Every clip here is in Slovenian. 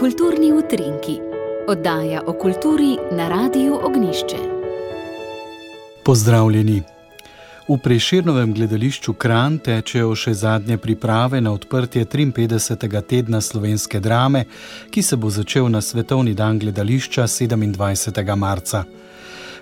Kulturni utrinki, oddaja o kulturi na Radiu Ognišče. Pozdravljeni. V Preširnovem gledališču Kran tečejo še zadnje priprave na odprtje 53. tedna slovenske drame, ki se bo začel na Svetovni dan gledališča 27. marca.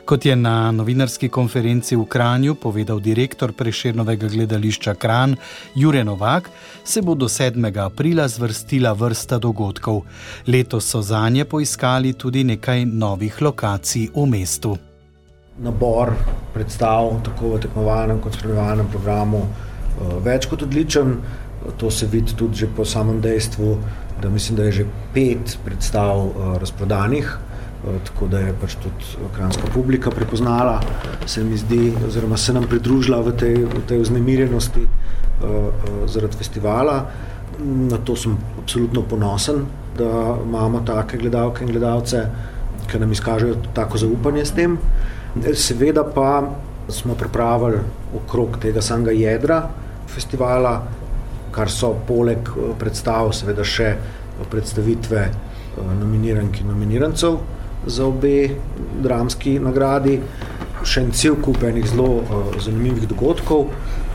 Kot je na novinarski konferenci v Kranju povedal direktor Preširnovega gledališča Kran Jure Novak, se bo do 7. aprila zvrstila vrsta dogodkov. Letos so za nje poiskali tudi nekaj novih lokacij v mestu. Nabor predstav, tako v tekmovalnem kot spremljevalnem programu, eh, več kot odličen. To se vidi tudi po samem dejstvu, da mislim, da je že pet predstav eh, razprodanih. Eh, tako da je pač tudi ukrajinska publika prepoznala, se mi zdi, oziroma se nam pridružila v tej, v tej vznemirjenosti uh, uh, zaradi festivala. Na to sem absolutno ponosen, da imamo take gledalke in gledalce, ki nam izkažejo tako zaupanje s tem. Seveda pa smo pripravili okrog tega samega jedra festivala, kar so poleg predstav, seveda še predstavitve nominiranih in nominirancev za obe dramski nagradi. Še en cel kup enih zelo uh, zanimivih dogodkov.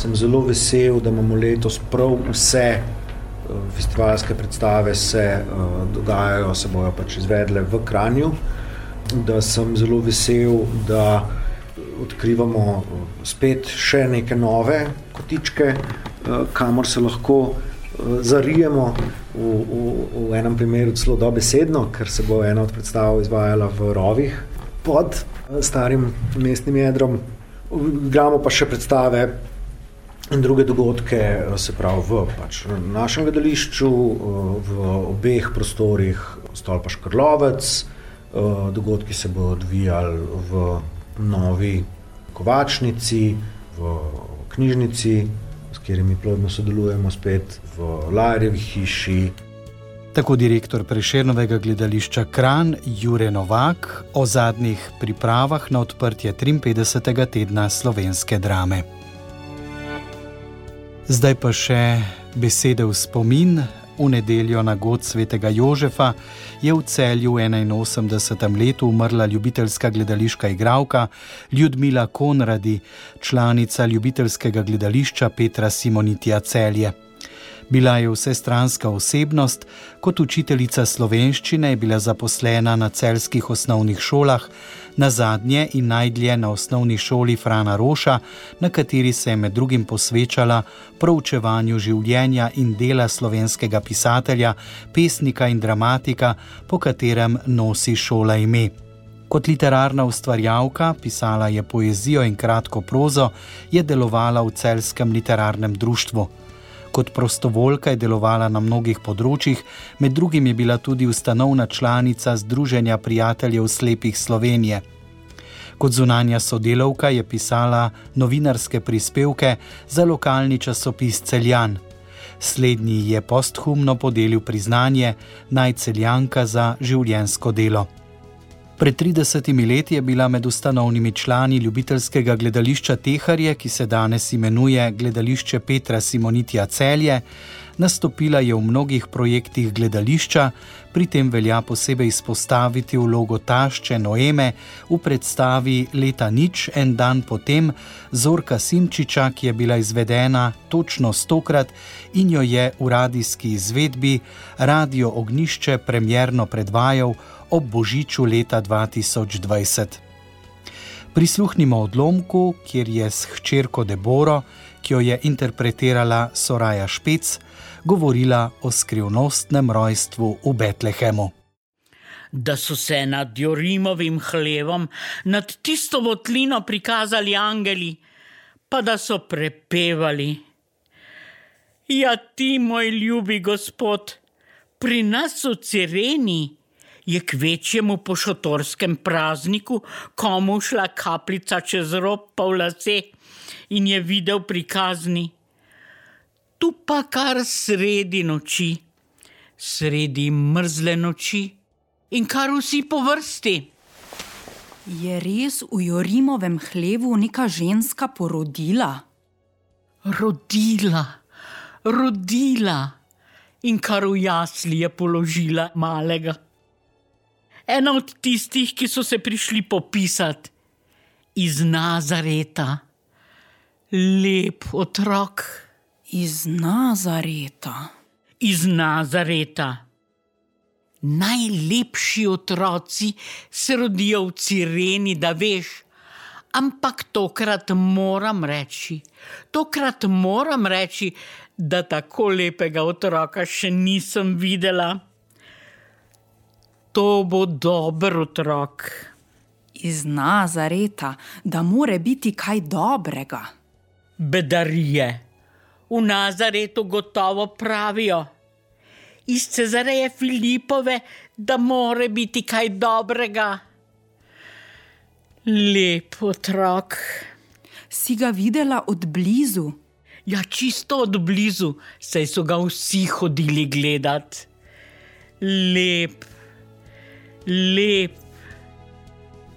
Sem zelo vesel, da imamo letos prav vse uh, festivalske predstave, se uh, dogajajo, se bojo pač izvedle v Kranju. Da sem zelo vesel, da odkrivamo spet še neke nove kotičke, uh, kamor se lahko zarijemo v, v, v enem primeru celo dobesedno, ker se bo ena od predstav izvajala v rovih pod eh, starim mestnim jedrom. Gramo pa še predstave in druge dogodke, eh, se pravi v pač, našem gledališču, eh, v obeh prostorih, stolpa Škrlovec. Dogodki se bodo odvijali v novi kovačnici, v knjižnici, katerimi plodno sodelujemo spet v Lajrevi hiši. Tako direktor Prešernovega gledališča Kran Jure Novak o zadnjih pripravah na odprtje 53. tedna slovenske drame. Zdaj pa še besede v spomin V nedeljo na god svetega Jožefa je v celju v 81. letu umrla ljubiteljska gledališka igralka Ljudmila Konradi, članica ljubiteljskega gledališča Petra Simonitija Celje. Bila je vsestranska osebnost, kot učiteljica slovenščine je bila zaposlena na celskih osnovnih šolah, na zadnje in najdlje na osnovni šoli Frana Roša, na kateri se je med drugim posvečala proučevanju življenja in dela slovenskega pisatelja, pesnika in dramatika, po katerem nosi šola ime. Kot literarna ustvarjalka, pisala je poezijo in kratko prozo, je delovala v celskem literarnem društvu. Kot prostovoljka je delovala na mnogih področjih, med drugim je bila tudi ustanovna članica Združenja prijateljev slepih Slovenije. Kot zunanja sodelavka je pisala novinarske prispevke za lokalni časopis Celjan. Slednji je posthumno podelil priznanje najceljanka za življensko delo. Pred 30 leti je bila med ustanovnimi člani ljubiteljskega gledališča Teharje, ki se danes imenuje Gledališče Petra Simonitija Celje, nastopila je v mnogih projektih gledališča, pri tem velja posebej izpostaviti vlogo tašče Noeme v predstavi Leta nič en dan potem Zorka Simčiča, ki je bila izvedena točno stokrat in jo je v radijski izvedbi Radio Ognišče premjerno predvajal ob božiču leta 2020. Prisluhnimo odlomku, kjer je s hčerko Deboro, ki jo je interpretirala Soraja Špec, govorila o skrivnostnem rojstvu v Betlehemu. Da so se nad Jorimovim hlevom, nad tisto votlino prikazali angeli, pa da so prepevali. Ja, ti, moj ljubi gospod, pri nas v Cireni je k večjemu pošotorskem prazniku komu šla kapljica čez rob pa v lase in je videl prikazni. Tu pa kar sredi noči, sredi mrzle noči in kar vsi po vrsti. Je res v Jorimovem hlevu neka ženska porodila? Rodila, rodila in kar v jasli je položila malega. Ena od tistih, ki so se prišli popisati iz Nazareta, lep otrok. Iz Nazareta. Iz Nazareta. Najlepši otroci se rodijo v Cireni, da veš, ampak tokrat moram reči, tokrat moram reči, da tako lepega otroka še nisem videla. To bo dober otrok. Iz Nazareta, da more biti kaj dobrega. Bedarije. V Nazaretu gotovo pravijo. Iz Cezareje Filipove, da more biti kaj dobrega. Lep otrok. Si ga videla od blizu? Ja, čisto od blizu, saj so ga vsi hodili gledat. Lep, lep.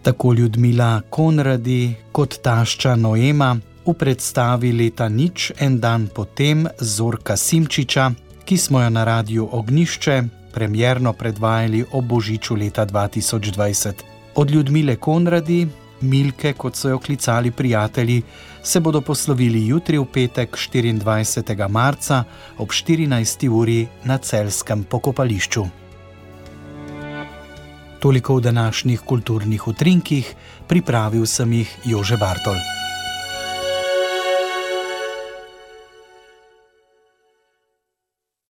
Tako Ljudmila Konradi kot tašča Noema v predstavi leta nič en dan potem Zorka Simčiča, ki smo jo na radiju Ognišče premjerno predvajali ob Božiču leta 2020. Od Ljudmile Konradi, Milke, kot so jo klicali prijatelji, se bodo poslovili jutri v petek 24. marca ob 14. uri na celskem pokopališču. Toliko v današnjih kulturnih utrinkih, pripravil sem jih Jože Bartol.